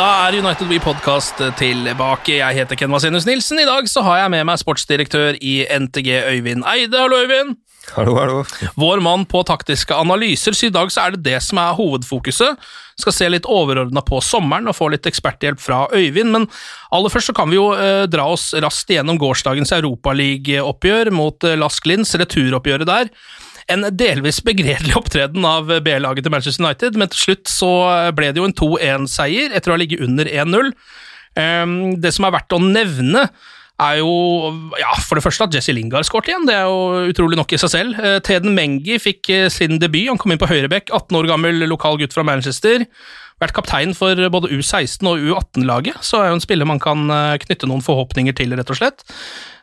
Da er United We Podcast tilbake. Jeg heter Ken Vasenus Nilsen. I dag så har jeg med meg sportsdirektør i NTG, Øyvind Eide. Hallo, Øyvind. Hallo, hallo. Vår mann på taktiske analyser, så i dag så er det det som er hovedfokuset. Skal se litt overordna på sommeren og få litt eksperthjelp fra Øyvind, men aller først så kan vi jo eh, dra oss raskt igjennom gårsdagens Europaliga-oppgjør mot eh, Lask Linz, returoppgjøret der. En delvis begredelig opptreden av B-laget til Manchester United, men til slutt så ble det jo en 2-1-seier etter å ha ligget under 1-0. Ehm, Det som er verdt å nevne, er jo ja, for det første at Jesse Lingard skåret igjen. Det er jo utrolig nok i seg selv. Eh, Teden Mengi fikk eh, sin debut. Han kom inn på høyrebekk. 18 år gammel lokal gutt fra Manchester. Vært kaptein for både U16 og U18-laget, så er jo en spiller man kan eh, knytte noen forhåpninger til, rett og slett.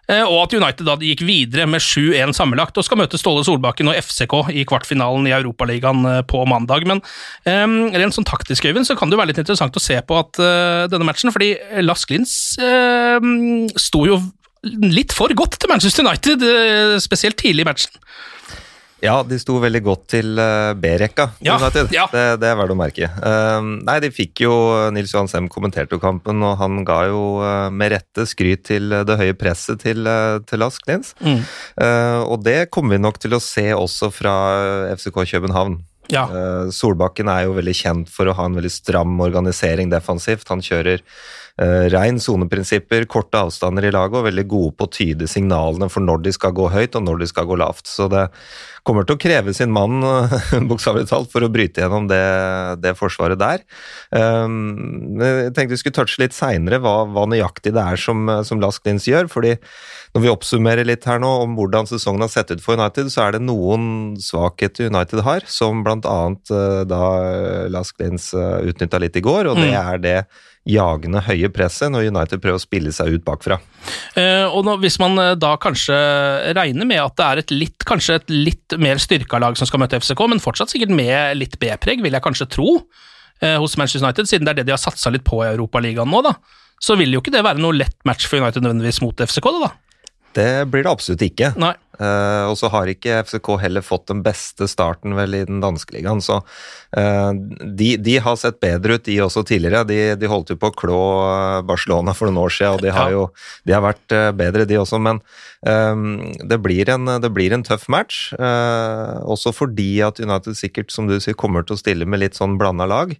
Eh, Og at United da gikk videre med 7-1 sammenlagt og skal møte Ståle Solbakken og FCK i kvartfinalen i Europaligaen eh, på mandag. Men um, rent sånn taktisk, Øyvind, så kan det være litt interessant å se på at uh, denne matchen, fordi Lask Linz uh, sto jo litt for godt til Manchester United, uh, spesielt tidlig i matchen. Ja, de sto veldig godt til eh, B-rekka, Ja, United. ja. Det, det er verdt å merke. Um, nei, de fikk jo Nils Johan Sem kommenterte jo kampen, og han ga jo eh, med rette skryt til eh, det høye presset til, til Lask Linz. Mm. Uh, og det kommer vi nok til å se også fra eh, FCK København. Ja. Uh, Solbakken er jo veldig kjent for å ha en veldig stram organisering defensivt. Han kjører uh, rein soneprinsipper, korte avstander i laget og veldig gode på å tyde signalene for når de skal gå høyt og når de skal gå lavt. Så det kommer til å kreve sin mann, bokstavelig talt, for å bryte gjennom det, det forsvaret der. Um, jeg tenkte vi skulle touche litt seinere hva, hva nøyaktig det er som, som Lask Lins gjør. fordi når vi oppsummerer litt her nå om hvordan sesongen har sett ut for United, så er det noen svakheter United har, som annet eh, da Lask Linz utnytta litt i går, og det Mm. er det jagende høye presset når United prøver å spille seg ut bakfra. Eh, og nå, hvis man eh, da kanskje regner med at det er et litt, kanskje et litt mer styrka lag som skal møte FCK, men fortsatt sikkert med litt B-preg, vil jeg kanskje tro, eh, hos Manchester United, siden det er det de har satsa litt på i Europaligaen nå, da. Så vil jo ikke det være noe lett match for United nødvendigvis mot FCK, da. da. Det blir det absolutt ikke. Nei. Uh, og så har ikke FCK heller fått den beste starten vel i den danske ligaen, så uh, de, de har sett bedre ut, de også tidligere. De, de holdt jo på å klå eh, Barcelona for noen år siden, og de har jo de har vært bedre, de også. Men um, det, blir en, det blir en tøff match, Uh, også fordi at United sikkert, som du sier, kommer til å stille med litt sånn blanda lag.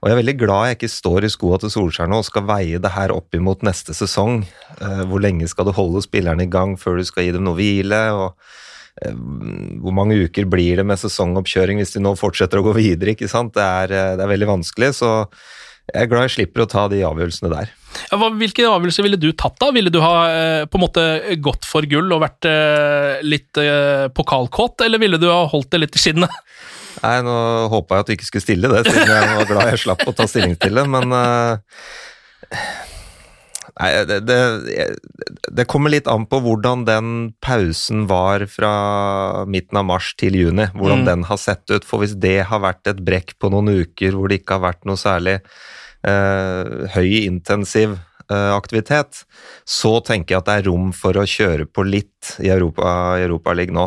Og jeg er veldig glad jeg ikke står i skoa til Solskjær nå og skal veie det her opp imot neste sesong. Eh, hvor lenge skal du holde spillerne i gang før du skal gi dem noe hvile? og eh, hvor mange uker blir det med sesongoppkjøring hvis de nå fortsetter å gå videre? ikke sant? Det er, eh, det er veldig vanskelig, så jeg er glad jeg slipper å ta de avgjørelsene der. Hvilke avgjørelser ville du tatt, da? Ville du ha på en måte gått for gull og vært litt pokalkåt, eller ville du ha holdt det litt i skinnet? Nei, Nå håpa jeg at du ikke skulle stille det, siden jeg var glad jeg slapp å ta stilling til det, men eh, Nei, det, det, det kommer litt an på hvordan den pausen var fra midten av mars til juni. Hvordan Mm. den har sett ut. For hvis det har vært et brekk på noen uker hvor det ikke har vært noe særlig eh, høy intensiv eh, aktivitet, så tenker jeg at det er rom for å kjøre på litt i Europa, Europa League nå.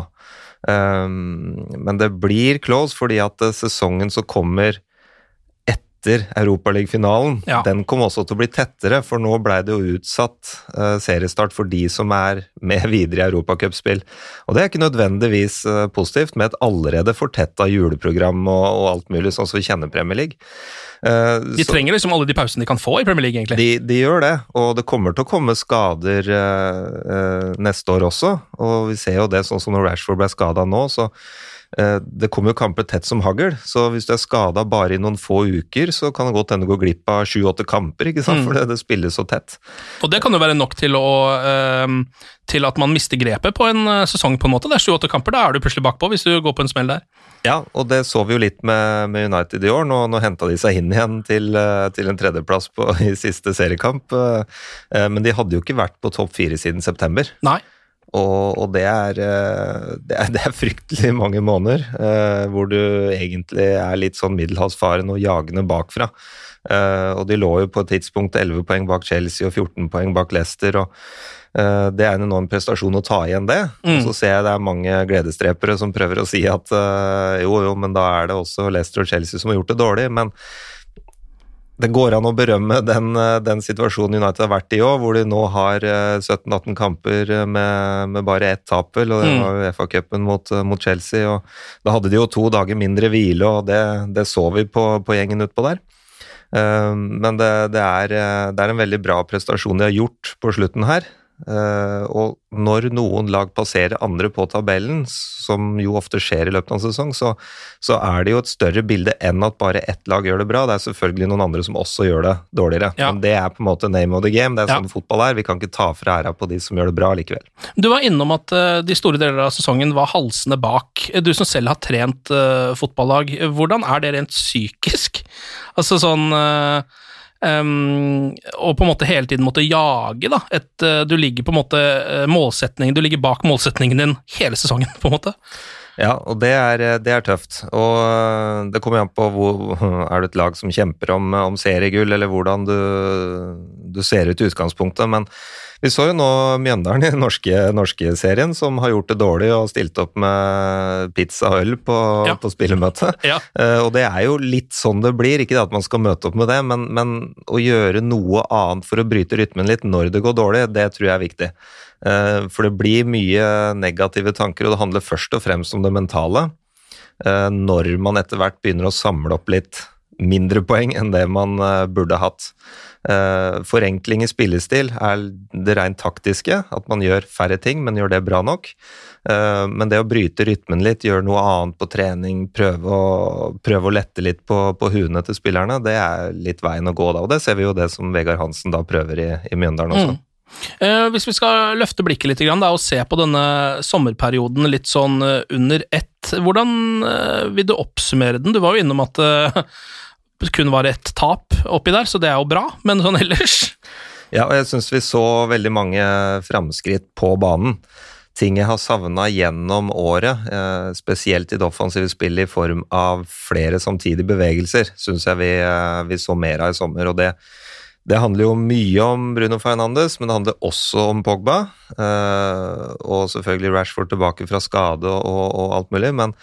Um, men det blir close fordi at eh, sesongen som kommer etter Europaliga-finalen, Ja. den kom også til å bli tettere, for nå ble det jo utsatt uh, seriestart for de som er med videre i europacupspill. Og det er ikke nødvendigvis uh, positivt med et allerede fortetta juleprogram og, og alt mulig, sånn som vi kjenner Premier League. Uh, De så- trenger liksom alle de pausene de kan få i Premier League, egentlig. de, de gjør det, og det kommer til å komme skader neste år også. Og vi ser jo det sånn som når Rashford ble skada nå, så det kommer jo kamper tett som hagl. Så hvis du er skada bare i noen få uker, så kan det godt hende du går glipp av sju-åtte kamper, ikke sant? Mm. for det, det spilles så tett. Og det kan jo være nok til, å, ehm, til at man mister grepet på en eh, sesong, på en måte. Det er sju-åtte kamper, da er du plutselig bakpå hvis du går på en smell der. Ja, og det så vi jo litt med, med United i år. Nå, nå henta de seg inn igjen til, eh, til en tredjeplass på, i siste seriekamp. eh, eh, Men de hadde jo ikke vært på topp fire siden september. Nei. Og, og det, er, eh, det, er, det er fryktelig mange måneder eh, hvor du egentlig er litt sånn middelhavsfaren og jagende bakfra. Eh, og de lå jo på et tidspunkt 11 poeng bak Chelsea og 14 poeng bak Leicester. og eh, det er en enorm prestasjon å ta igjen det. Mm. Og så ser jeg det er mange gledesdrepere som prøver å si at eh, jo, jo, men da er det også Leicester og Chelsea som har gjort det dårlig. Men det går an å berømme den, eh, den situasjonen United har vært i òg, hvor de nå har eh, 17-18 kamper eh, med, med bare ett tap, og det Mm. var jo FA-cupen mot, eh, mot Chelsea. og Da hadde de jo to dager mindre hvile, og det, det så vi på, på gjengen utpå der. Eh, Men det, det, er, eh, det er en veldig bra prestasjon de har gjort på slutten her. Eh, og når noen lag passerer andre på tabellen, som jo ofte skjer i løpet av en sesong, så, så er det jo et større bilde enn at bare ett lag gjør det bra. Det er selvfølgelig noen andre som også gjør det dårligere. Ja. Men det er på en måte name of the game. Det er Ja. sånn fotball er. Vi kan ikke ta fra æra på de som gjør det bra likevel. Du var innom at eh, de store deler av sesongen var halsende bak. Du som selv har trent uh, fotballag, hvordan er det rent psykisk? Altså sånn eh, em, og på en måte hele tiden måtte jage, da. Et, eh, du ligger på en måte målsetningen, målsetning, du ligger bak målsetningen din hele sesongen, på en måte. Ja, og det er, det er tøft. Og det kommer an på hvor Er du et lag som kjemper om, om seriegull, eller hvordan du, du ser ut i utgangspunktet. Men vi så jo nå Mjøndalen i den norske, norske serien, som har gjort det dårlig og stilt opp med pizza og øl på, Ja. på spillemøtet. Ja. Uh, og det er jo litt sånn det blir. Ikke at man skal møte opp med det, men, men å gjøre noe annet for å bryte rytmen litt når det går dårlig, det tror jeg er viktig. Uh, For det blir mye negative tanker, og det handler først og fremst om det mentale. Uh, Når man etter hvert begynner å samle opp litt mindre poeng enn det man eh, burde hatt. Eh, Forenkling i spillestil er det rent taktiske, at man gjør færre ting, men gjør det bra nok. Eh, Men det å bryte rytmen litt, gjøre noe annet på trening, prøve å, prøve å lette litt på, på huene til spillerne, det er litt veien å gå da. Og det ser vi jo det som Vegard Hansen da prøver i, i Mjøndalen også. Mm. Hvis vi skal løfte blikket litt da, og se på denne sommerperioden litt sånn under ett, hvordan vil du oppsummere den? Du var jo innom at kun var ett tap oppi der, så det er jo bra, men sånn ellers Ja, og jeg syns vi så veldig mange framskritt på banen. Ting jeg har savna gjennom året, eh, spesielt i det offensive spillet i form av flere samtidige bevegelser, syns jeg vi, eh, vi så mer av i sommer. og det det handler jo mye om Bruno Fernandes, men det handler også om Pogba. Eh, og selvfølgelig Rashford tilbake fra skade og, og, alt mulig. Men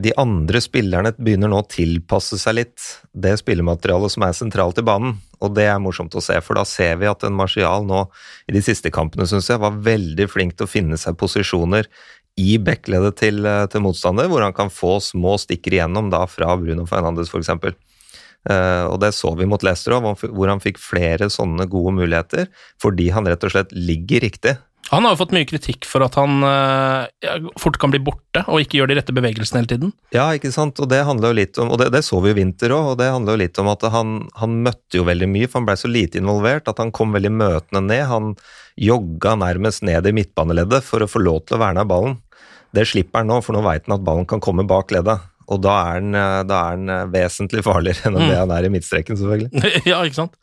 de andre spillerne begynner nå å tilpasse seg litt det spillematerialet som er sentralt i banen. Og det er morsomt å se, for da ser vi at en Martial nå i de siste kampene synes jeg, var veldig flink til å finne seg posisjoner i backleddet til, til motstander, hvor han kan få små stikker igjennom da fra Bruno Fernandes f.eks. Uh, og det så vi mot Leicester òg, hvor han fikk flere sånne gode muligheter fordi han rett og slett ligger riktig. Han har jo fått mye kritikk for at han eh, ja, fort kan bli borte og ikke gjør de rette bevegelsene hele tiden. Ja, ikke sant, og det handler jo litt om, og det, det så vi i vinter òg, og det handler jo litt om at han, han møtte jo veldig mye, for han blei så lite involvert at han kom veldig møtende ned. Han jogga nærmest ned i midtbaneleddet for å få lov til å verne av ballen. Det slipper han nå, for nå veit han at ballen kan komme bak leddet. Og da er han, eh, da er han eh, vesentlig farligere enn Mm. det han er i midtstreken, selvfølgelig. ja, ikke sant.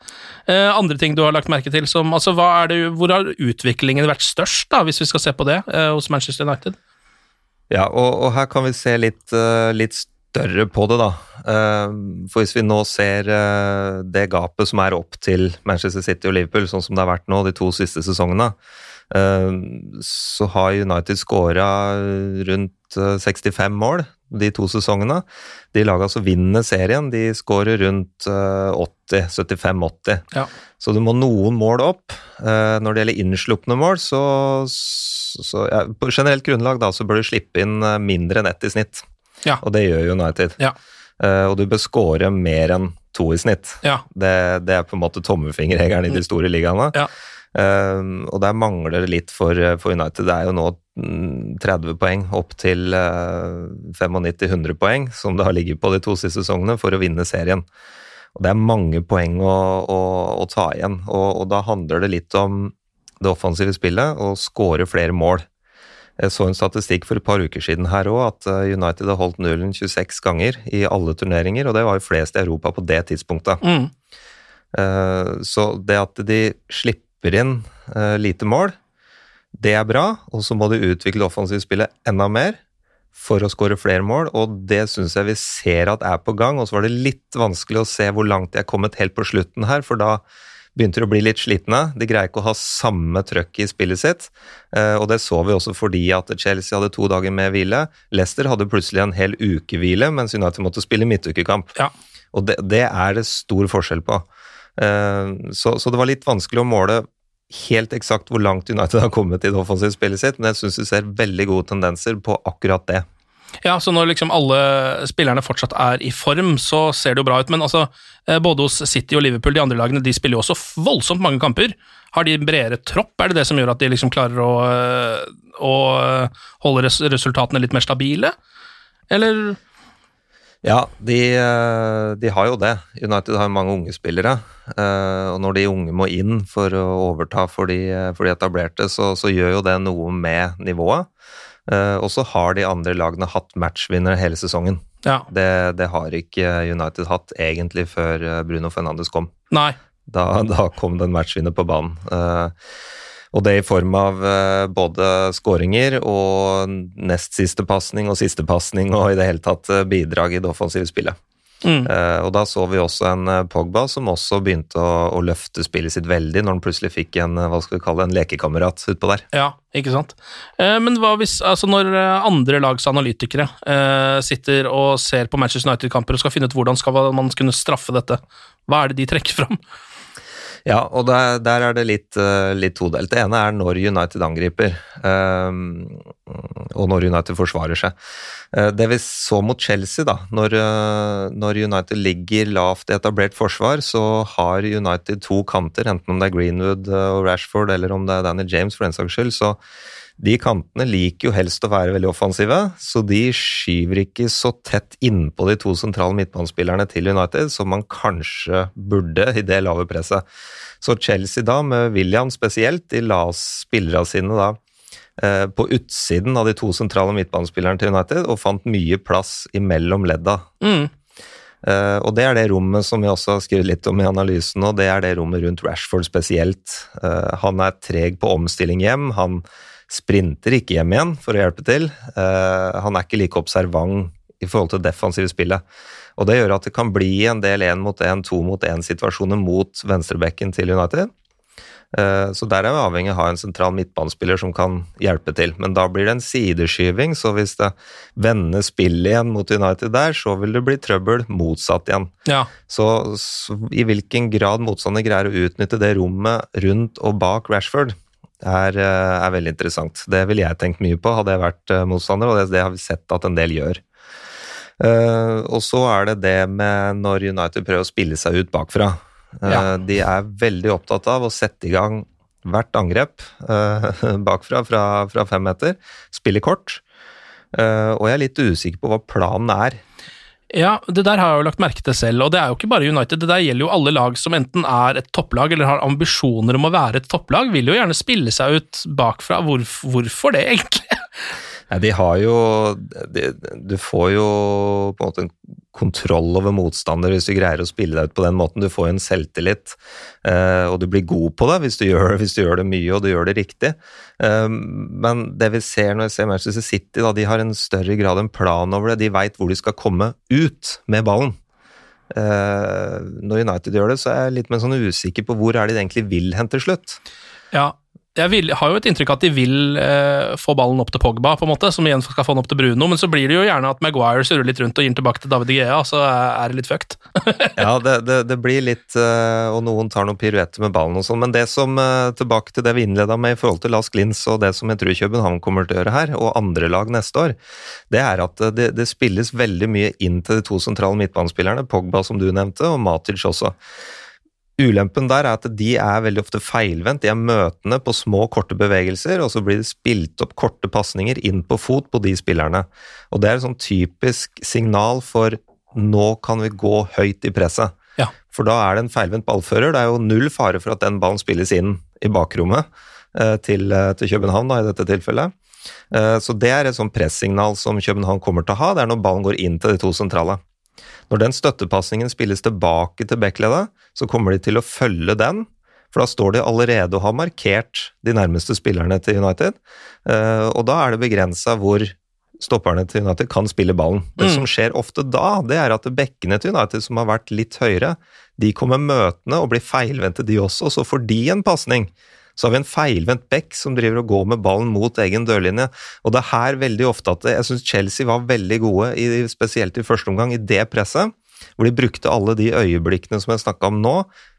Eh, andre ting du har lagt merke til som altså, hva er det, Hvor har utviklingen vært størst, da, hvis vi skal se på det, eh, hos Manchester United? Ja, og, og her kan vi se litt, uh, litt større på det, da. Uh, for hvis vi nå ser uh, det gapet som er opp til Manchester City og Liverpool, sånn som det har vært nå de to siste sesongene, så har United skåra rundt eh, 65 mål de to sesongene. De laga som vinner serien, de skårer rundt eh, 80, 75-80. Ja. Så du må noen mål opp. Eh, Når det gjelder innslupne mål, så, så ja, På generelt grunnlag da, så bør du slippe inn eh, mindre enn ett i snitt. Ja. Og det gjør United. Ja. Eh, og du bør skåre mer enn to i snitt. Ja. Det, det er på en måte tommefingerregelen i de store ligaene. Ja. Eh, og der mangler det litt for, for United. Det er jo nå mm, 30 poeng opp til eh, 95-100 poeng, som det har ligget på de to siste sesongene, for å vinne serien. Og det er mange poeng å, å, å ta igjen, og, og da handler det litt om det offensive spillet og skåre flere mål. Jeg så en statistikk for et par uker siden her òg, at eh, United har holdt nullen 26 ganger i alle turneringer, og det var jo flest i Europa på det tidspunktet. Mm. Eh, Så det at de slipper inn uh, lite mål, det er bra, og så må du utvikle offensivspillet enda mer for å skåre flere mål, og det syns jeg vi ser at er på gang. Og så var det litt vanskelig å se hvor langt de er kommet helt på slutten her, for da begynte de å bli litt slitne. De greier ikke å ha samme trøkk i spillet sitt, eh, og det så vi også fordi at Chelsea hadde to dager med hvile. Leicester hadde plutselig en hel uke hvile, mens United måtte spille midtukekamp. Ja. Og det, det er det stor forskjell på. Eh, Så, så det var litt vanskelig å måle helt eksakt hvor langt United har kommet i det offensive spillet sitt, men jeg syns vi ser veldig gode tendenser på akkurat det. Ja, så når liksom alle spillerne fortsatt er i form, så ser det jo bra ut. Men altså, eh, både hos City og Liverpool, de andre lagene, de spiller jo også voldsomt mange kamper. Har de bredere tropp? Er det det som gjør at de liksom klarer å, eh, å holde resultatene litt mer stabile? Eller Ja, de, eh, de har jo det. United har jo mange unge spillere. eh, Og når de unge må inn for å overta for de, for de etablerte, så, så gjør jo det noe med nivået. Eh, Og så har de andre lagene hatt matchvinnere hele sesongen. Ja. Det, det har ikke United hatt egentlig før eh, Bruno Fernandes kom. Nei. Da, da kom det en matchvinner på banen. Og det i form av eh, både skåringer og nest siste pasning og siste pasning og i det hele tatt eh, bidrag i det offensive spillet. Mm. Eh, og da så vi også en Pogba som også begynte å, å løfte spillet sitt veldig når han plutselig fikk en hva skal vi kalle det, en lekekamerat utpå der. Ja, ikke sant. Men hva hvis, altså når andre lags analytikere sitter og ser på Manchester United-kamper og skal finne ut hvordan skal man kunne straffe dette, hva er det de trekker fram? Ja, og der, der er det litt, eh, litt todelt. Det ene er når United angriper, eh, og når United forsvarer seg. Eh, det vi så mot Chelsea, da, når, eh, når United ligger lavt i etablert forsvar, så har United to kanter, enten om det er Greenwood og Rashford, eller om det er Danny James for den saks skyld. så de kantene liker jo helst å være veldig offensive, så de skyver ikke så tett innpå de to sentrale midtbanespillerne til United som man kanskje burde i det lave presset. Så Chelsea da, med William spesielt, de la spillerne sine da eh, på utsiden av de to sentrale midtbanespillerne til United og fant mye plass imellom ledda. Mm. Uh, og det er det rommet som vi også har skrevet litt om i analysen, og det er det rommet rundt Rashford spesielt. Uh, han er treg på omstilling hjem. Han sprinter ikke hjem igjen for å hjelpe til. Eh, han er ikke like observant i forhold til defensive spillet. Og det gjør at det kan bli en del én mot én, to mot én-situasjoner mot venstrebekken til United. Eh, Så der er vi avhengig av å ha en sentral midtbanespiller som kan hjelpe til. Men da blir det en sideskyving, så hvis det vender spillet igjen mot United der, så vil det bli trøbbel motsatt igjen. Ja. Så, så i hvilken grad motstander greier å utnytte det rommet rundt og bak Rashford, er, her er veldig interessant. Det ville jeg tenkt mye på, hadde jeg vært eh, motstander, og det, det har vi sett at en del gjør. Eh, og så er det det med når United prøver å spille seg ut bakfra. Eh, Ja. De er veldig opptatt av å sette i gang hvert angrep eh, bakfra fra, fra fem meter, spille kort. Eh, og jeg er litt usikker på hva planen er. Ja, det der har jeg jo lagt merke til selv, og det er jo ikke bare United, det der gjelder jo alle lag som enten er et topplag eller har ambisjoner om å være et topplag, vil jo gjerne spille seg ut bakfra. Hvor, hvorfor det, egentlig? Ja, de har jo de, Du får jo på en måte en kontroll over motstander hvis du greier å spille deg ut på den måten. Du får jo en selvtillit, eh, og du blir god på det hvis du, gjør, hvis du gjør det mye og du gjør det riktig. Eh, men det vi ser når vi ser Manchester City, da, de har en større grad en plan over det. De veit hvor de skal komme ut med ballen. Eh, når United gjør det, så er jeg litt mer sånn usikker på hvor er de egentlig vil hen til slutt. Ja, jeg vil, har jo et inntrykk av at de vil eh, få ballen opp til Pogba, på en måte, som igjen skal få den opp til Bruno, men så blir det jo gjerne at Maguire surrer litt rundt og gir den tilbake til David Igea, så er det litt fucked. ja, det, det, det, blir litt uh, Og noen tar noen piruetter med ballen og sånn, men det som uh, Tilbake til det vi innleda med i forhold til Lask Lins og det som jeg tror København kommer til å gjøre her, og andre lag neste år, det er at uh, det, det spilles veldig mye inn til de to sentrale midtbanespillerne, Pogba som du nevnte, og Matic også. Ulempen der er at de er veldig ofte feilvendt. De er møtende på små, korte bevegelser, og så blir det spilt opp korte pasninger inn på fot på de spillerne. Og det er et sånn typisk signal for nå kan vi gå høyt i presset. Ja. For da er det en feilvendt ballfører. Det er jo null fare for at den ballen spilles inn i bakrommet eh, til, eh, til København, da, i dette tilfellet. Eh, så det er et sånn pressignal som København kommer til å ha. Det er når ballen går inn til de to sentrale. Når den støttepasningen spilles tilbake til backleddet, så kommer de til å følge den, for da står de allerede og har markert de nærmeste spillerne til United, eh, og da er det begrensa hvor stopperne til United kan spille ballen. Det mm. som skjer ofte da, det er at bekkene til United som har vært litt høyere, de kommer møtende og blir feilvendte de også, så får de en pasning så har vi en feilvendt bekk som driver og går med ballen mot egen dørlinje. Og det er her veldig ofte at jeg syns Chelsea var veldig gode, i, spesielt i første omgang, i det presset. Hvor de brukte alle de øyeblikkene som jeg snakka om nå,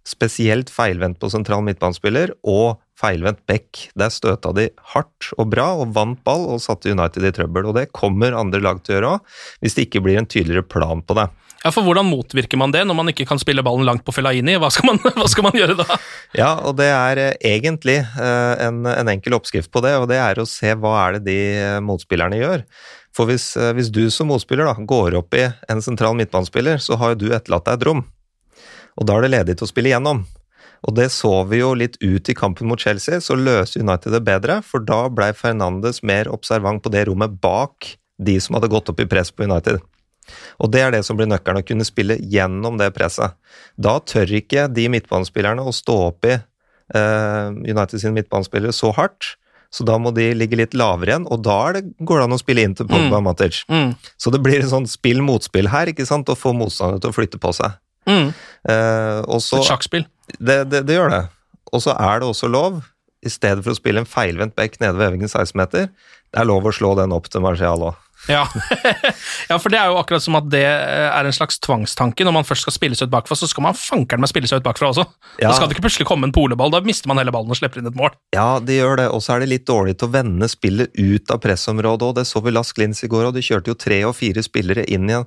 spesielt feilvendt på sentral midtbanespiller og feilvendt bekk. Der støta de hardt og bra og vant ball og satte United i trøbbel. Og det kommer andre lag til å gjøre òg, hvis det ikke blir en tydeligere plan på det. Ja, for Hvordan motvirker man det når man ikke kan spille ballen langt på Fellaini? Hva skal man, hva skal man gjøre da? Ja, og Det er eh, egentlig eh, en, en, enkel oppskrift på det, og det er å se hva er det de eh, motspillerne gjør. For hvis, hvis du som motspiller da, går opp i en sentral midtbanespiller, så har jo du etterlatt deg et rom. Og da er det ledig til å spille igjennom. Og det så vi jo litt ut i kampen mot Chelsea, så løste United det bedre, for da blei Fernandes mer observant på det rommet bak de som hadde gått opp i press på United. Og det er det som blir nøkkelen, å kunne spille gjennom det presset. Da tør ikke de midtbanespillerne å stå opp i uh, United sine midtbanespillere så hardt. Så da må de ligge litt lavere igjen, og da det, går det an å spille inn til Pogba mm. Matic. Mm. Så det blir et sånt spill-motspill her, ikke sant, å få motstanderne til å flytte på seg. Mm. Uh, også, Et sjakkspill. Det, det, det, gjør det. Og så er det også lov, i stedet for å spille en feilvendt bekk nede ved Evingen 16-meter, det er lov å slå den opp til Marcial òg. Ja. ja. for det er jo akkurat som at det er en slags tvangstanke. Når man først skal spille seg ut bakfra, så skal man fankeren meg spille seg ut bakfra også. Ja. Da skal det ikke plutselig komme en poleball, da mister man hele ballen og slipper inn et mål. Ja, det gjør det, og så er det litt dårlig til å vende spillet ut av pressområdet, og det så vi Lask Lins i går, og de kjørte jo tre og fire spillere inn i en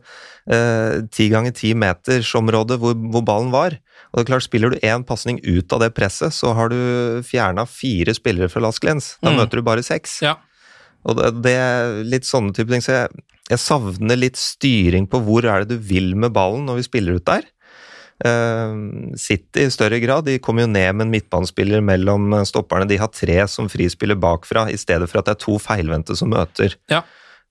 eh, ti ganger ti meters område hvor, hvor, ballen var. Og det er klart, Spiller du én pasning ut av det presset, så har du fjerna fire spillere fra Lask Lins. Da mm. møter du bare seks. Ja. Og det, det er litt sånne type ting. Så jeg, jeg, savner litt styring på hvor er det du vil med ballen når vi spiller ut der. Uh, City i større grad. De kommer jo ned med en midtbanespiller mellom stopperne. De har tre som frispiller bakfra, i stedet for at det er to feilvendte som møter. Ja.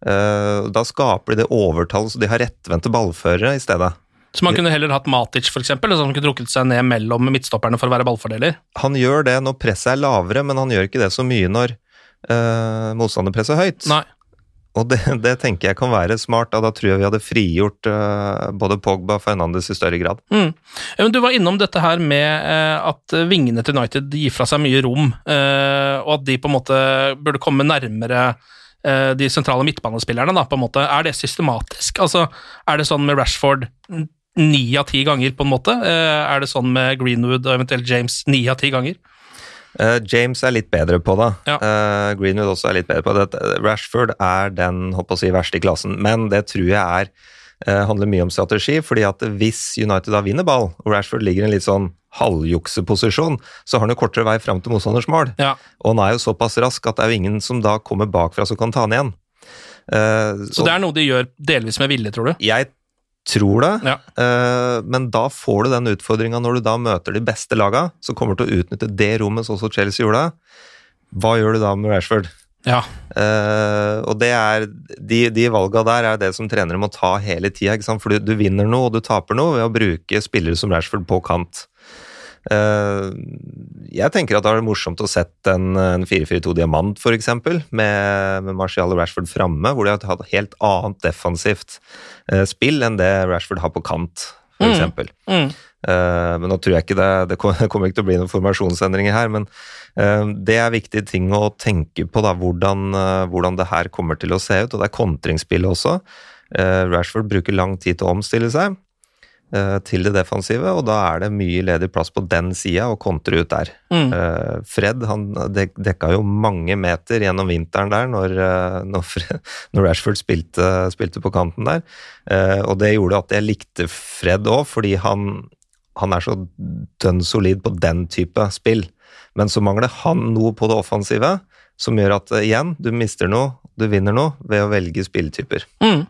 Uh, da skaper de det overtall, så de har rettvendte ballførere i stedet. Så man kunne heller hatt Matic, for eksempel, som kunne trukket seg ned mellom midtstopperne for å være ballfordeler? Han gjør det når presset er lavere, men han gjør ikke det så mye når uh, motstanderpresset høyt. Nei. Og det, det, tenker jeg kan være smart, og da tror jeg vi hadde frigjort uh, både Pogba og Fernandes i større grad. Mm. Du var innom dette her med uh, at vingene til United gir fra seg mye rom, uh, og at de på en måte burde komme nærmere de sentrale midtbanespillerne. Da, på en måte. Er det systematisk? Altså, er det sånn med Rashford ni av ti ganger, på en måte? Er det sånn med Greenwood og eventuelt James ni av ti ganger? Uh, James er litt bedre på det. Ja. Uh, Greenwood også er litt bedre på det. Rashford er den håper å si, verste i klassen, men det tror jeg er uh, handler mye om strategi. fordi at hvis United da vinner ball, og Rashford ligger i en litt sånn halvjukseposisjon, så har han jo kortere vei fram til motstanders mål. Ja. Og han er jo såpass rask at det er jo ingen som da kommer bakfra som kan ta han igjen. så det er noe de gjør delvis med vilje, tror du? Jeg tror det, ja. uh, men da får du den utfordringa når du da møter de beste laga, som kommer til å utnytte det rommet sånn som Chelsea gjorde. Hva gjør du da med Rashford? Ja. Uh, og det er, de, de valga der er det som trenere må ta hele tida. For du, du vinner noe og du taper noe ved å bruke spillere som Rashford på kant. Eh, jeg tenker at det er morsomt å sette en, en 4-4-2 diamant, f.eks., med, med Martial og Rashford framme, hvor de har hatt helt annet defensivt eh, spill enn det Rashford har på kant, f.eks. Mm. Mm. Uh, men nå tror jeg ikke det, det kommer ikke til å bli noen formasjonsendringer her, men det er viktige ting å tenke på, da, hvordan, hvordan, det her kommer til å se ut. Og det er kontringsspillet også. Rashford bruker lang tid til å omstille seg til det defensive, og da er det mye ledig plass på den sida å kontre ut der. Mm. Fred han dek, dekka jo mange meter gjennom vinteren der når, når, Fred, når Rashford spilte, spilte, på kanten der, og det gjorde at jeg likte Fred òg, fordi han han er så dønn solid på den type spill. Men så mangler han noe på det offensive som gjør at igjen, du mister noe, du vinner noe ved å velge spilletyper. Mm.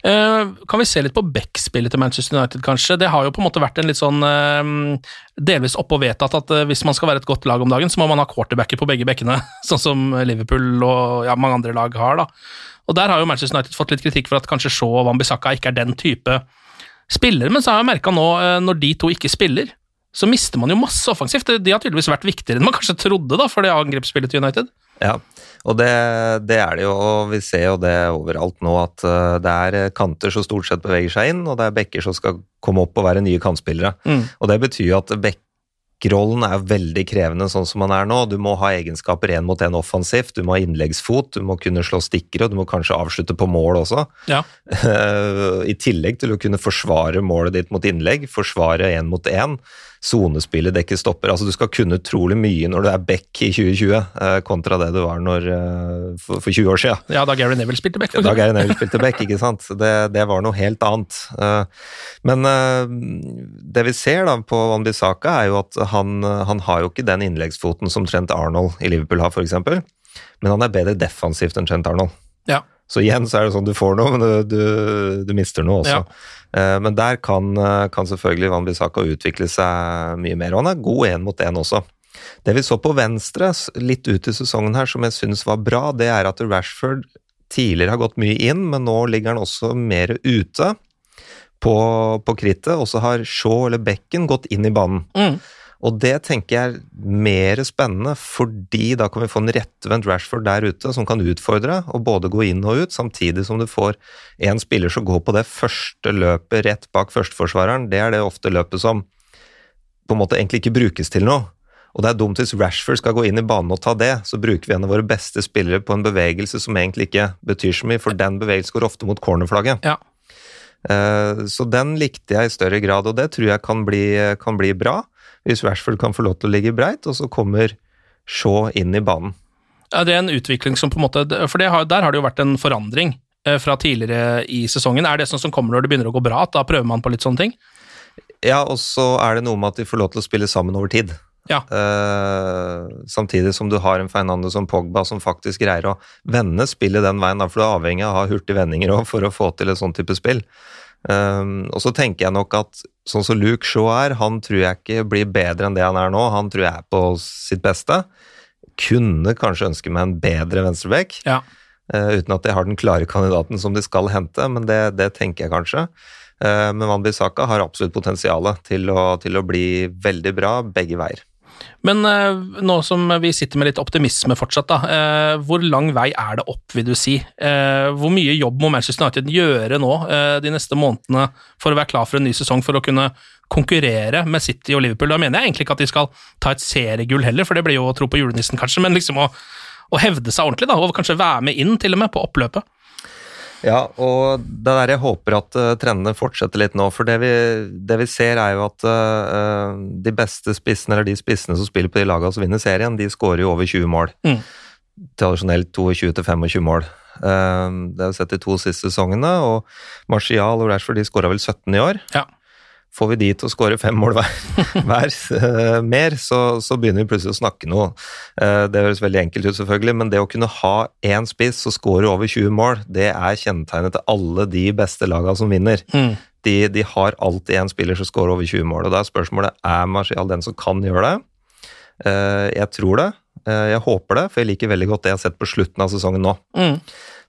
Uh, kan vi se litt på backspillet til Manchester United, kanskje? Det har jo på en måte vært en litt sånn uh, delvis oppe og vedtatt at uh, hvis man skal være et godt lag om dagen, så må man ha quarterbacker på begge bekkene, sånn som Liverpool og ja, mange andre lag har. da. Og Der har jo Manchester United fått litt kritikk for at kanskje Shaw og Wambisaka ikke er den type spillere, men så har jeg merka nå, eh, når de to ikke spiller, så mister man jo masse offensivt. De har tydeligvis vært viktigere enn man kanskje trodde da, for det angrepsspillet til United. Ja, og det, det, er det jo, og vi ser jo det overalt nå, at eh, det er kanter som stort sett beveger seg inn, og det er bekker som skal komme opp og være nye kantspillere. Mm. Og det betyr jo at bekkrollen er veldig krevende sånn som man er nå. Du må ha egenskaper én mot én offensivt, du må ha innleggsfot, du må kunne slå stikkere, og du må kanskje avslutte på mål også. Ja. I tillegg til å kunne forsvare målet ditt mot innlegg, forsvare én mot én sonespillet dekker stopper. Altså Du skal kunne utrolig mye når du er back i 2020, eh, kontra det du var når, eh, for, for, 20 år siden. Ja, da Gary Neville spilte back. Da Gary Neville spilte back, ikke sant. Det, det, var noe helt annet. Eh, men det vi ser da på Van Bissaka, er jo at han, han har jo ikke den innleggsfoten som Trent Arnold i Liverpool har, f.eks. Men han er bedre defensivt enn Trent Arnold. Ja. Så igjen så er det sånn du får noe, men du, du, du mister noe også. Ja. Eh, men der kan, eh, kan selvfølgelig Van Bissaka utvikle seg mye mer, og han er god én mot én også. Det vi så på venstre litt ut i sesongen her som jeg syns var bra, det er at Rashford tidligere har gått mye inn, men nå ligger han også mer ute på, på krittet, og så har Shaw eller Becken gått inn i banen. Mm. Og det tenker jeg er mer spennende, fordi da kan vi få en rettvendt Rashford der ute som kan utfordre og både gå inn og ut, samtidig som du får en spiller som går på det første løpet rett bak førsteforsvareren. Det er det ofte løpet som på en måte egentlig ikke brukes til noe. Og det er dumt hvis Rashford skal gå inn i banen og ta det, så bruker vi en av våre beste spillere på en bevegelse som egentlig ikke betyr så mye, for den bevegelsen går ofte mot cornerflagget. Ja. Eh, så den likte jeg i større grad, og det tror jeg kan bli, kan bli bra hvis Rashford kan få lov til å ligge breit, og så kommer Shaw inn i banen. Ja, det er en utvikling som på en måte For har, der har det jo vært en forandring eh, fra tidligere i sesongen. Er det sånn som kommer når det begynner å gå bra, at da prøver man på litt sånne ting? Ja, og så er det noe med at de får lov til å spille sammen over tid. Ja. Uh, samtidig som du har en Fernando som Pogba som faktisk greier å vende spillet den veien, for du er avhengig av å ha hurtige vendinger for å få til et sånt type spill. Um, og så tenker jeg nok at sånn som Luke Shaw er, han tror jeg ikke blir bedre enn det han er nå. Han tror jeg er på sitt beste. Kunne kanskje ønske meg en bedre venstreback, ja. uh, uten at jeg har den klare kandidaten som de skal hente, men det, det tenker jeg kanskje. Uh, men Van Bissaka har absolutt potensial til, til å bli veldig bra begge veier. Men eh, nå som vi sitter med litt optimisme fortsatt, da, eh, hvor lang vei er det opp, vil du si? Eh, hvor mye jobb må Manchester United gjøre nå de neste månedene for å være klar for en ny sesong, for å kunne konkurrere med City og Liverpool? Da mener jeg egentlig ikke at de skal ta et seriegull heller, for det blir jo å tro på julenissen, kanskje, men liksom å, å hevde seg ordentlig, da, og kanskje være med inn, til og med, på oppløpet. Ja, og det der jeg håper at uh, trendene fortsetter litt nå. For det vi, det vi ser, er jo at uh, de beste spissene, eller de spissene som spiller på de lagene som vinner serien, de skårer jo over 20 mål. Mm. Tradisjonelt 22-25 mål. Uh, det har vi sett de to siste sesongene, og Martial og Rashford de skåra vel 17 i år. Ja. Får vi de til å skåre fem mål hver, hver uh, mer, så, så, begynner vi plutselig å snakke noe. Uh, det høres veldig enkelt ut, selvfølgelig, men det å kunne ha én spiss og skårer over 20 mål, det er kjennetegnet til alle de beste lagene som vinner. Mm. De, de, har alltid en spiller som skårer over 20 mål, og da er spørsmålet er Marcial den som kan gjøre det. Uh, jeg tror det. Eh, Jeg håper det, for jeg liker veldig godt det jeg har sett på slutten av sesongen nå. Mm.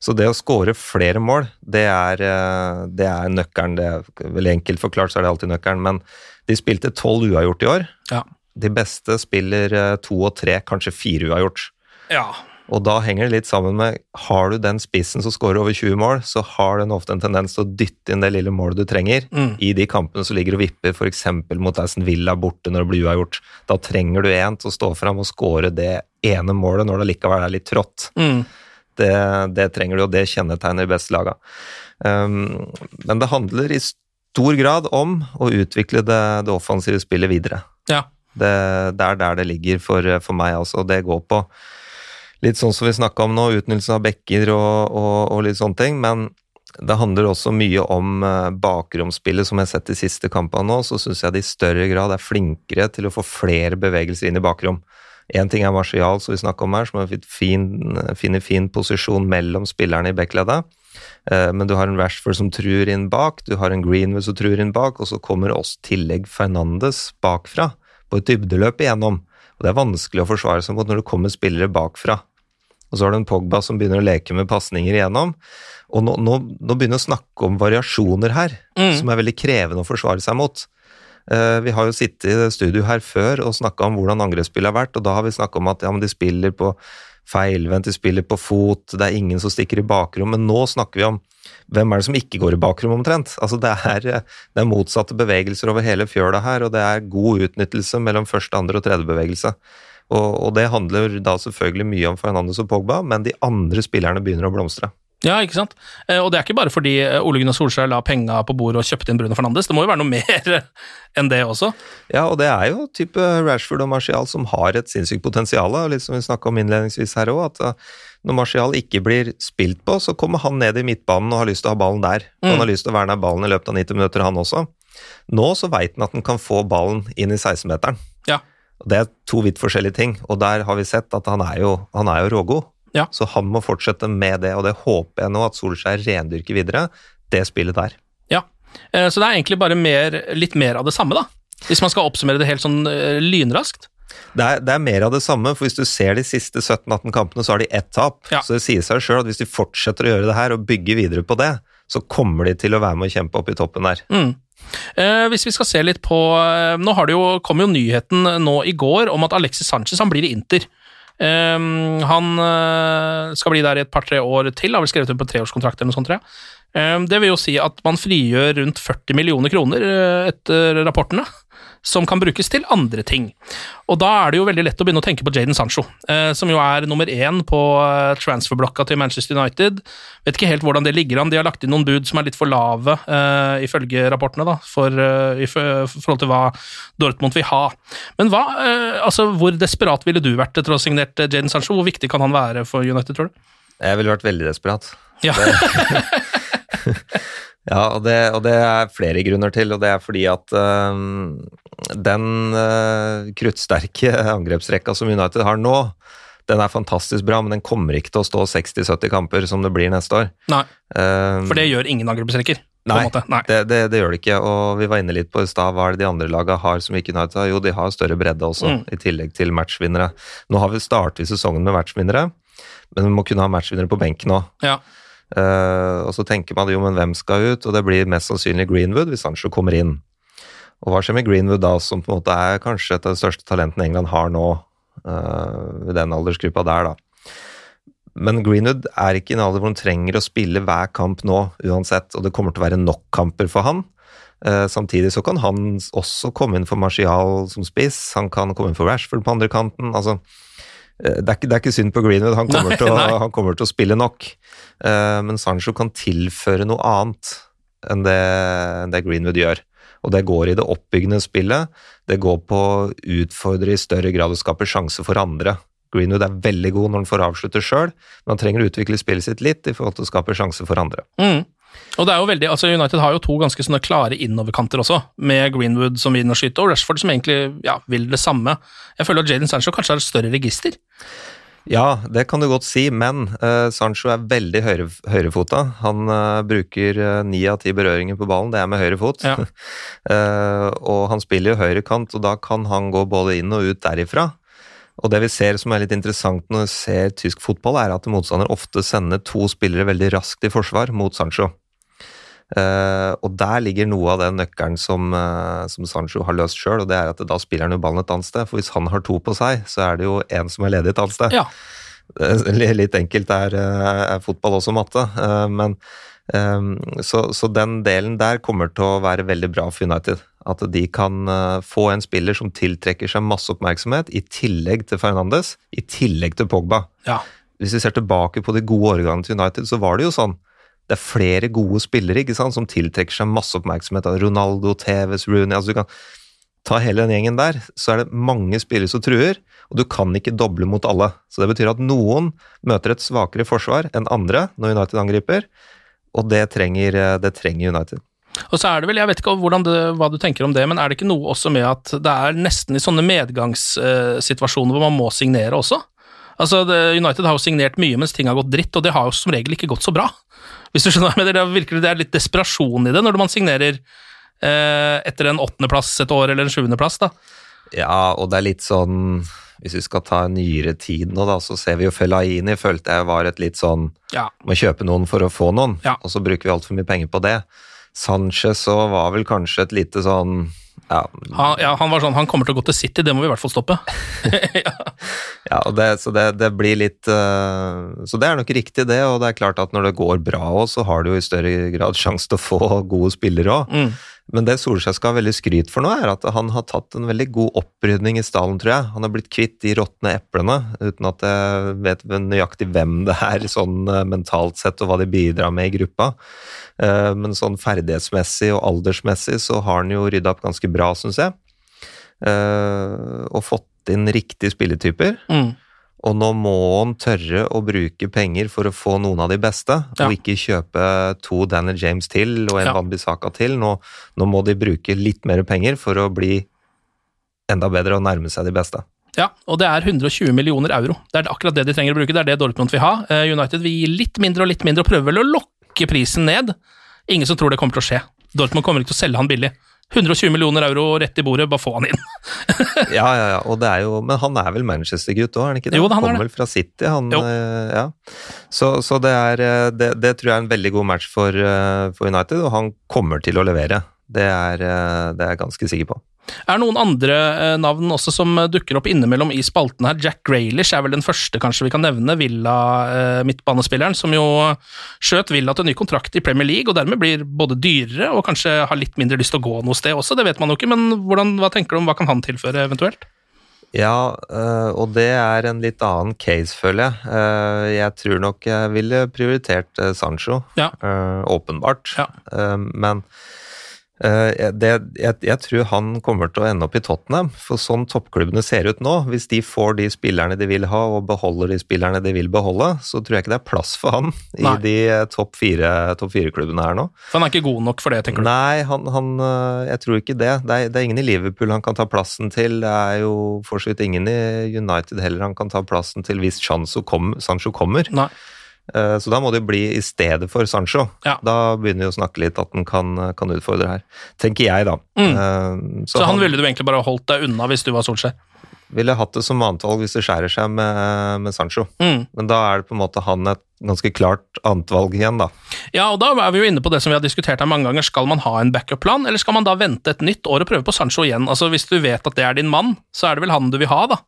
Så det å skåre flere mål, det er, eh, det er nøkkelen. Det er veldig enkelt forklart, så er det alltid nøkkelen. Men de spilte tolv uavgjort i år. Ja. De beste spiller eh, to og tre, kanskje fire uavgjort. ja. Og da henger det litt sammen med Har du den spissen som skårer over 20 mål, så har den ofte en tendens til å dytte inn det lille målet du trenger Mm. i de kampene som ligger og vipper, f.eks. mot Aston Villa borte når det blir uavgjort. Da trenger du en til å stå fram og skåre det ene målet når det likevel er litt trått. Mm. Det, det trenger du, og det kjennetegner de beste laga. Um, men det handler i stor grad om å utvikle det, det offensive spillet videre. ja. Det, det er der det ligger for, for meg, altså. Det går på litt sånn som vi snakka om nå, utnyttelse av bekker og, og, og litt sånne ting. Men det handler også mye om bakromsspillet, som jeg har sett de siste kampene nå. Så syns jeg de i større grad er flinkere til å få flere bevegelser inn i bakrom. Én ting er Martial, som vi snakka om her, som har fin, finner fin posisjon mellom spillerne i backleddet. Eh, Men du har en Rashford som truer inn bak, du har en Greenwood som truer inn bak, og så kommer oss tillegg Fernandes bakfra, på et dybdeløp igjennom. Og Det er vanskelig å forsvare seg mot når det kommer spillere bakfra. Og så har du en Pogba som begynner å leke med pasninger igjennom. Og nå, nå, nå begynner vi å snakke om variasjoner her, Mm. som er veldig krevende å forsvare seg mot. Uh, vi har jo sittet i studio her før og snakka om hvordan angrepsspillet har vært, og da har vi snakka om at ja, men de spiller på feilvendt, de spiller på fot, det er ingen som stikker i bakrom. Men nå snakker vi om hvem er det som ikke går i bakrom, omtrent? Altså det er, det er motsatte bevegelser over hele fjøla her, og det er god utnyttelse mellom første, andre og tredje bevegelse. Og, og det handler da selvfølgelig mye om Fernandes og Pogba, men de andre spillerne begynner å blomstre. Ja, ikke sant? Eh, Og det er ikke bare fordi eh, Ole Gunnar Solskjær la penga på bordet og kjøpte inn Bruno Fernandes, det må jo være noe mer enn det også. Ja, og det er jo type Rashford og Martial som har et sinnssykt potensial, litt som vi snakka om innledningsvis her òg, at uh, når Martial ikke blir spilt på, så kommer han ned i midtbanen og har lyst til å ha ballen der. Mm. Han har lyst til å verne ballen i løpet av 90 minutter, han også. Nå så veit han at han kan få ballen inn i 16-meteren. Ja. Det er to vidt forskjellige ting, og der har vi sett at han er jo, han er jo rågod. Ja. Så han må fortsette med det, og det håper jeg nå at Solskjær rendyrker videre, det spillet der. Ja, Eh, Så det er egentlig bare mer, litt mer av det samme, da. Hvis man skal oppsummere det helt sånn eh, lynraskt. Det er, det er mer av det samme, for hvis du ser de siste 17-18 kampene, så har de ett tap. Ja. Så det sier seg sjøl at hvis de fortsetter å gjøre det her og bygge videre på det, så kommer de til å være med å kjempe opp i toppen der. Mm. Eh, hvis vi skal se litt på eh, Nå har det jo, kom jo nyheten nå i går om at Alexis Sanchez han blir i Inter. Eh, han eh, skal bli der i et par-tre år til, har vel skrevet under på treårskontrakt eller noe sånt, tror jeg. Eh, det vil jo si at man frigjør rundt 40 millioner kroner eh, etter rapportene, som kan brukes til andre ting. Og da er det jo veldig lett å begynne å tenke på Jaden Sancho, eh, som jo er nummer én på eh, transferblokka til Manchester United. Vet ikke helt hvordan det ligger an. De har lagt inn noen bud som er litt for lave, eh, ifølge rapportene, da, for, eh, i forhold til hva Dortmund vil ha. Men hva, altså, hvor desperat ville du vært etter å ha signert Jaden Sancho? Hvor viktig kan han være for United, tror du? Jeg ville vært veldig desperat. Ja. Ja, og det, og det er flere grunner til, og det er fordi at øhm, den øh, kruttsterke angrepsrekka som United har nå, den er fantastisk bra, men den kommer ikke til å stå 60-70 kamper som det blir neste år. Nei, Um, for det gjør ingen angrepsrekker. Nei. Nei. Det, det, det gjør det ikke, og vi var inne litt på i stad, hva er det de andre laga har som ikke United har? Jo, de har større bredde også, Mm. i tillegg til matchvinnere. Nå har vi startet sesongen med matchvinnere, men vi må kunne ha matchvinnere på benken òg. Ja. Eh, og så tenker man jo, men hvem skal ut? Og det blir mest sannsynlig Greenwood hvis Sancho kommer inn. Og hva skjer med Greenwood da, som på en måte er kanskje et av de største talentene England har nå, uh, i den aldersgruppa der, da. Men Greenwood er ikke i en alder hvor han trenger å spille hver kamp nå, uansett, og det kommer til å være nok kamper for han. Uh, samtidig så kan han også komme inn for Martial som spiss, han kan komme inn for Rashford på andre kanten. altså eh, det er, ikke, det er ikke synd på Greenwood, han kommer, Nei, til, å, han kommer til å spille nok. Uh, men Sancho kan tilføre noe annet enn det, enn det Greenwood gjør. Og det går i det oppbyggende spillet. Det går på å utfordre i større grad og skape sjanse for andre. Greenwood er veldig god når han får avslutte sjøl, men han trenger å utvikle spillet sitt litt i forhold til å skape sjanse for andre. Mm. Og det er jo veldig, altså United har jo to ganske sånne klare innoverkanter også, med Greenwood som vinner skyte, og Rashford som egentlig ja, vil det samme. Jeg føler at Jaden Sancho kanskje har et større register. Ja, det kan du godt si, men uh, Sancho er veldig høyre, høyrefota. Han uh, bruker ni uh, av ti berøringer på ballen, det er med høyre fot. Ja. Eh, og han spiller jo høyrekant, og da kan han gå både inn og ut derifra. Og det vi ser som er litt interessant når vi ser tysk fotball, er at motstander ofte sender to spillere veldig raskt i forsvar mot Sancho. Eh, og der ligger noe av den nøkkelen som, eh, som Sancho har løst sjøl, og det er at da spiller han jo ballen et annet sted. For hvis han har to på seg, så er det jo en som er ledig et annet sted. Ja. Eh, Litt enkelt er, er fotball også matte, men så, så den delen der kommer til å være veldig bra for United. At de kan få en spiller som tiltrekker seg masse oppmerksomhet, i tillegg til Fernandes, i tillegg til Pogba. ja. Hvis vi ser tilbake på de gode årgangene til United, så var det jo sånn. Det er flere gode spillere ikke sant, som tiltrekker seg masse oppmerksomhet. Ronaldo, Tevez, Rooney altså Du kan ta hele den gjengen der, så er det mange spillere som truer, og du kan ikke doble mot alle. Så det betyr at noen møter et svakere forsvar enn andre når United angriper, og det trenger, det trenger United. Og så er det vel, jeg vet ikke det, hva du tenker om det, men er det ikke noe også med at det er nesten i sånne medgangssituasjoner hvor man må signere også? Altså, United har jo signert mye mens ting har gått dritt, og det har jo som regel ikke gått så bra. Hvis du skjønner hva jeg mener, det det er litt desperasjon i det når man signerer eh, etter en åttendeplass et år, eller en sjuendeplass, da. Ja, og det er litt sånn Hvis vi skal ta nyere tid nå, da, så ser vi jo Felaini følte jeg var et litt sånn Ja. Må kjøpe noen for å få noen, Ja. og så bruker vi altfor mye penger på det. Sanchez så var vel kanskje et lite sånn ja, Han, ja, han var sånn, han kommer til å gå til City, det må vi i hvert fall stoppe. ja og det, så det, det blir litt uh, Så det er nok riktig, det. Og det er klart at når det går bra òg, så har du jo i større grad sjanse til å få gode spillere òg. Mm. Men det Solskjær skal ha veldig skryt for nå, er at han har tatt en veldig god opprydning i stallen, tror jeg. Han har blitt kvitt de råtne eplene, uten at jeg vet nøyaktig hvem det er, sånn eh, mentalt sett, og hva de bidrar med i gruppa. Eh, Men sånn ferdighetsmessig og aldersmessig så har han jo rydda opp ganske bra, syns jeg. Eh, Og fått inn riktige spilletyper. Mm. Og nå må han tørre å bruke penger for å få noen av de beste, Ja. og ikke kjøpe to Danny James til og en Ja. Bissaka til. Nå, nå må de bruke litt mer penger for å bli enda bedre og nærme seg de beste. Ja, og det er 120 millioner euro. Det er akkurat det de trenger å bruke, det er det Dortmund vil ha. Eh, United vil gi litt mindre og litt mindre, og prøver vel å lokke prisen ned. Ingen som tror det kommer til å skje. Dortmund kommer ikke til å selge han billig. 120 millioner euro rett i bordet, bare få han inn. Ja, ja, ja, og det er jo, men han er vel Manchester-gutt òg, er han ikke det? Jo, han er Kommer vel fra City, han. Eh, Ja. Så, så det, er, eh, det, det tror jeg er en veldig god match for, eh, for United, og han kommer til å levere. Det det er jeg ganske sikker på. Er det noen andre eh, navn også som eh, dukker opp innimellom i spalten her? Jack Graylish er vel den første kanskje vi kan nevne, Villa-midtbanespilleren, som jo skjøt Villa til en ny kontrakt i Premier League, og dermed blir både dyrere og kanskje har litt mindre lyst til å gå noe sted også, det vet man jo ikke, men hvordan, hva tenker du om hva kan han tilføre eventuelt? Ja, eh, og det er en litt annen case, føler jeg. Eh, Jeg tror nok jeg ville prioritert eh, Sancho, Ja. eh, åpenbart. Ja. Eh, Men eh, det, jeg, jeg tror han kommer til å ende opp i Tottenham, for sånn toppklubbene ser ut nå, hvis de får de spillerne de vil ha og beholder de spillerne de vil beholde, så tror jeg ikke det er plass for han i Nei. de eh, topp fire- topp fire-klubbene her nå. For han er ikke god nok for det, tenker du? Nei, han, han, øh, jeg tror ikke det. Det er, det er ingen i Liverpool han kan ta plassen til. Det er jo for så vidt ingen i United heller han kan ta plassen til hvis Sancho, kom, Sancho kommer. Nei. Eh, Så da må det jo bli i stedet for Sancho. Ja. Da begynner vi å snakke litt at han kan, kan utfordre her. Tenker jeg, da. Mm. Så, Så, han, ville du egentlig bare holdt deg unna hvis du var Solskjær? ville hatt det som annetvalg hvis det skjærer seg med, med Sancho. Mm. Men da er det på en måte han et ganske klart annetvalg igjen, da. Ja, og da er vi jo inne på det som vi har diskutert her mange ganger. Skal man ha en backup-plan, eller skal man da vente et nytt år og prøve på Sancho igjen? Altså, Hvis du vet at det er din mann, så er det vel han du vil ha, da?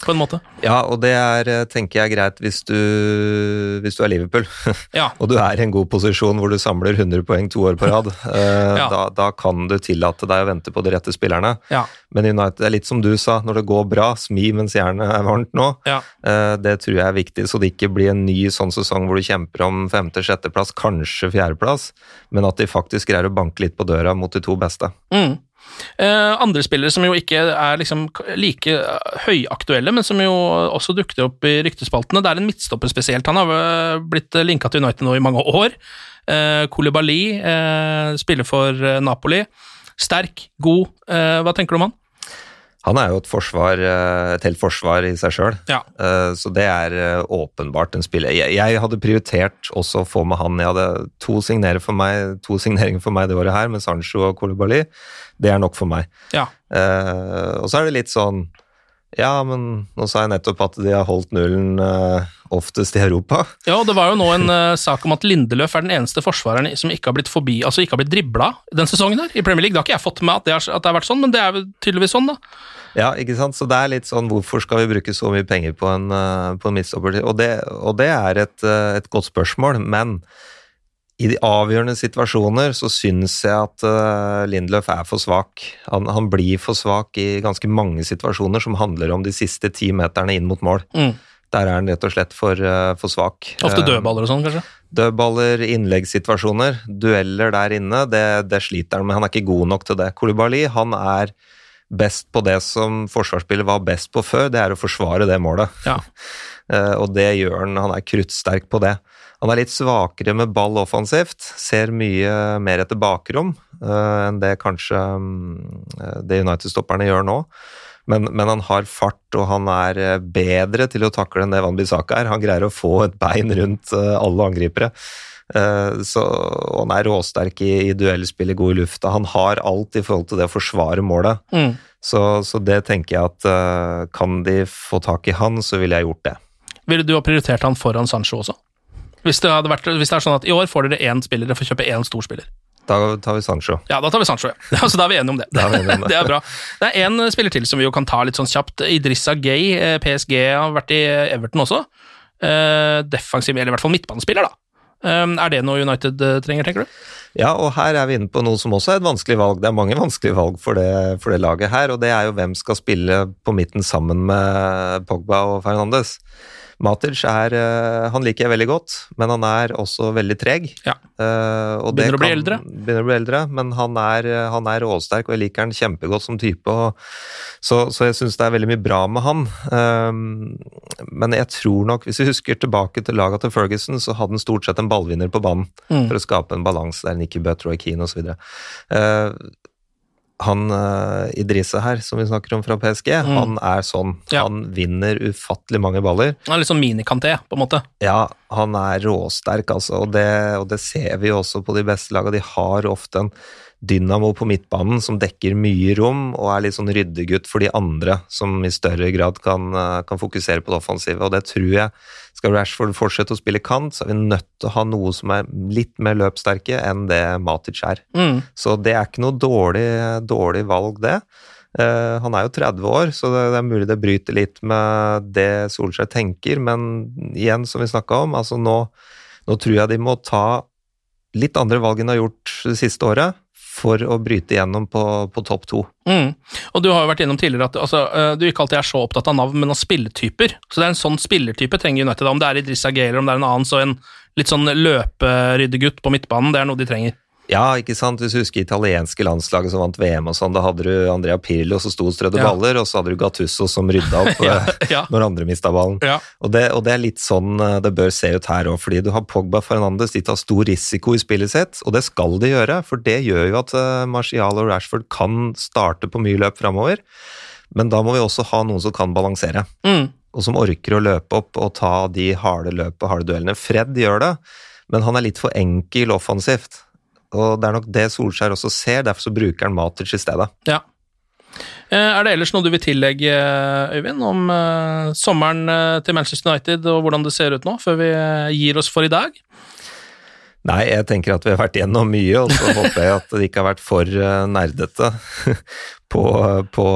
På en måte. Ja, og det er, eh, tenker jeg, greit hvis du, hvis du er Liverpool. Ja. og du er i en god posisjon hvor du samler 100 poeng to år på rad. Eh, Ja. da, da kan du tillate deg å vente på de rette spillerne. Ja. Men United er litt som du sa, når det går bra, smi mens jernet er varmt nå. Ja. Eh, det tror jeg er viktig, så det ikke blir en ny sånn sesong hvor du kjemper om femte-sjetteplass, kanskje fjerdeplass, men at de faktisk greier å banke litt på døra mot de to beste. Mm. Eh, andre spillere som jo ikke er liksom like eh, høyaktuelle, men som jo også dukket opp i ryktespaltene. Det er en midtstopper spesielt. Han har eh, blitt linka til United nå i mange år. Koulibaly eh, spiller for Napoli. Sterk, god. Hva tenker du om han? Han er jo et forsvar, eh, et helt forsvar i seg sjøl. Ja. Eh, Så det er eh, åpenbart en spiller. Jeg, jeg hadde prioritert også å få med han. Jeg hadde to, for meg, to signeringer for meg det året her, med Sancho og Koulibaly. Det er nok for meg. Ja. Og så er det litt sånn Ja, men nå sa jeg nettopp at de har holdt nullen uh, oftest i Europa. Ja, og det var jo nå en uh, sak om at Lindeløf er den eneste forsvareren som ikke har blitt forbi, altså ikke har blitt dribla den sesongen her i Premier League. Det har ikke jeg fått med at det, har, at det har vært sånn, men det er tydeligvis sånn, da. Ja, ikke sant? Så det er litt sånn hvorfor skal vi bruke så mye penger på en, uh, på en midtstopper? Og det, og det er et, et godt spørsmål, men i de avgjørende situasjoner så syns jeg at uh, Lindløf er for svak. Han, han, blir for svak i ganske mange situasjoner som handler om de siste ti meterne inn mot mål. Mm. Der er han rett og slett for, uh, for svak. Ofte dødballer og sånn, kanskje? Dødballer, innleggssituasjoner, dueller der inne, det, det, sliter han med. Han er ikke god nok til det. Kolibali han er best på det som forsvarsspillet var best på før, det er å forsvare det målet. Ja. uh, og det gjør han. Han er kruttsterk på det. Han er litt svakere med ball offensivt, ser mye mer etter bakrom uh, enn det kanskje um, det United-stopperne gjør nå. Men, men, han har fart, og han er eh, bedre til å takle enn det Van Bissaka er. Han greier å få et bein rundt uh, alle angripere. Uh, så, og han er råsterk i, i duellspillet, god i lufta. Han har alt i forhold til det å forsvare målet. Mm. Så, så, det tenker jeg at kan de få tak i han, så ville jeg gjort det. Ville du ha prioritert han foran Sancho også? Hvis det, vært, hvis det, er sånn at i år får dere én spiller, dere får kjøpe én stor spiller. Da tar vi Sancho. Ja, da tar vi Sancho, ja. Så da er vi enige om det. Det er, enige om det. det er bra. Det er én spiller til som vi jo kan ta litt sånn kjapt. Idrissa Gay, eh, PSG, har vært i Everton også. Uh, defensiv, eller i hvert fall midtbanespiller, da. Um, er det noe United trenger, tenker du? Ja, og her er vi inne på noe som også er et vanskelig valg. Det er mange vanskelige valg for det, for det laget her, og det er jo hvem skal spille på midten sammen med Pogba og Fernandes. Matic er eh, Han liker jeg veldig godt, men han er også veldig treg. Ja. Uh, begynner å bli eldre. Begynner å bli eldre, men han er, han er råsterk, og jeg liker han kjempegodt som type. Og, så, så, jeg syns det er veldig mye bra med han. Uh, men jeg tror nok, hvis vi husker tilbake til laget til Ferguson, så hadde han stort sett en ballvinner på banen mm. for å skape en balanse der Nikki Butt, Roy Keane osv. Han uh, Idrise her, som vi snakker om fra PSG, mm. han er sånn. Ja. Han vinner ufattelig mange baller. Han er litt sånn minikanté, på en måte. Ja, han er råsterk, altså. Og det, og det ser vi også på de beste lagene. De har ofte en dynamo på midtbanen som dekker mye rom og er litt sånn ryddegutt for de andre, som i større grad kan, eh, kan fokusere på det offensive. Og det tror jeg skal Rashford fortsette å spille kant, så er vi nødt til å ha noe som er litt mer løpssterke enn det Matic er. Mm. Så det er ikke noe dårlig, dårlig valg, det. Uh, han er jo 30 år, så det, det, er mulig det bryter litt med det Solskjær tenker, men igjen, som vi snakka om, altså nå, nå tror jeg de må ta litt andre valg enn de har gjort det siste året for å bryte igjennom på, på topp to. Mm. Og Du har jo vært innom tidligere at altså, eh, du ikke alltid er så opptatt av navn, men av spilletyper. Så det er en sånn spillertype trenger United. Om det er Idrissa Gale eller om det er en annen, så en litt sånn løperyddegutt på midtbanen, det er noe de trenger. Ja, ikke sant. Hvis du husker italienske landslaget som vant VM og sånn, da hadde du Andrea Pirlo som sto og strødde ja. baller, og så hadde du Gattusso som rydda opp ja, ja. når andre mista ballen. Og det, og, det, er litt sånn eh, det bør se ut her òg, fordi du har Pogba Fernandes, de tar stor risiko i spillet sitt, og det skal de gjøre, for det gjør jo at uh, Marcial og Rashford kan starte på mye løp framover. Men da må vi også ha noen som kan balansere. Mm. Og som orker å løpe opp og ta de harde løpet, harde duellene. Fred gjør det, men han er litt for enkel offensivt. Og det er nok det Solskjær også ser, derfor så bruker han Matic i stedet. Ja. Eh, er det ellers noe du vil tillegge, Øyvind, om uh, sommeren til Manchester United og hvordan det ser ut nå, før vi gir oss for i dag? Nei, jeg tenker at vi har vært gjennom mye, og så håper jeg at det ikke har vært for nerdete på, på,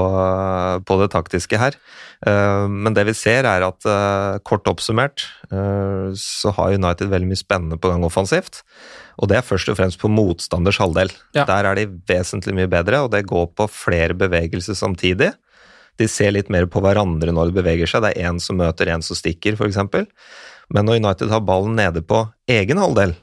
på, det taktiske her. Men det vi ser, er at kort oppsummert så har United veldig mye spennende på gang offensivt. Og det er først og fremst på motstanders halvdel. Ja. Der er de vesentlig mye bedre, og det går på flere bevegelser samtidig. De ser litt mer på hverandre når de beveger seg. Det er én som møter én som stikker, f.eks. Men når United har ballen nede på egen halvdel,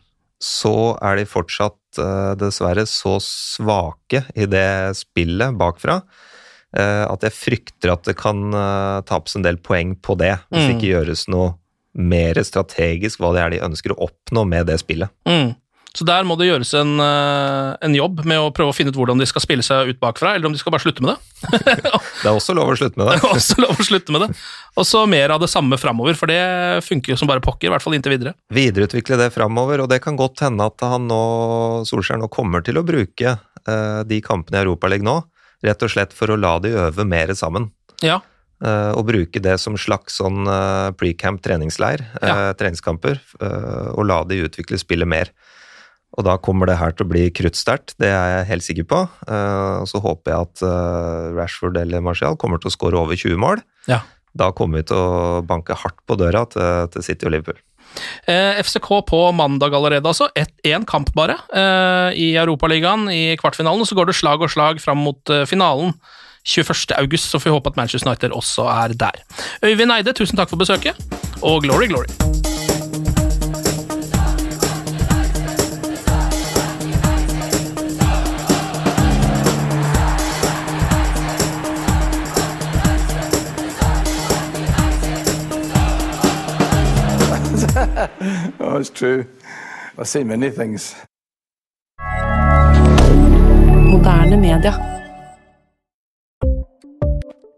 så er de fortsatt uh, dessverre så svake i det spillet bakfra uh, at jeg frykter at det kan uh, tapes en del poeng på det, hvis det Mm. ikke gjøres noe mer strategisk hva det er de ønsker å oppnå med det spillet. Mm. Så der må det gjøres en, eh, en, jobb med å prøve å finne ut hvordan de skal spille seg ut bakfra, eller om de skal bare slutte med det. det er også lov å slutte med det. det er også lov å slutte med det. Og så mer av det samme framover, for det funker jo som bare pokker, i hvert fall inntil videre. Videreutvikle det framover, og det kan godt hende at han nå, Solskjær nå kommer til å bruke uh, de kampene i Europaligaen nå, rett og slett for å la de øve mer sammen. Ja. eh, og bruke det som slags sånn eh, pre-camp treningsleir, Ja. treningskamper, og la de utvikle spillet mer. Og da kommer det her til å bli kruttsterkt, det er jeg helt sikker på. Og så håper jeg at eh, Rashford eller Martial kommer til å skåre over 20 mål. Ja. Da kommer vi til å banke hardt på døra til, til City og Liverpool. Eh, FCK på mandag allerede, altså. Én kamp bare eh, i Europaligaen i kvartfinalen. Så går det slag og slag fram mot eh, finalen 21. august, så får vi håpe at Manchester United også er der. Øyvind Eide, tusen takk for besøket, og glory, glory. Oh, it's true. I've seen many things. Moderne media.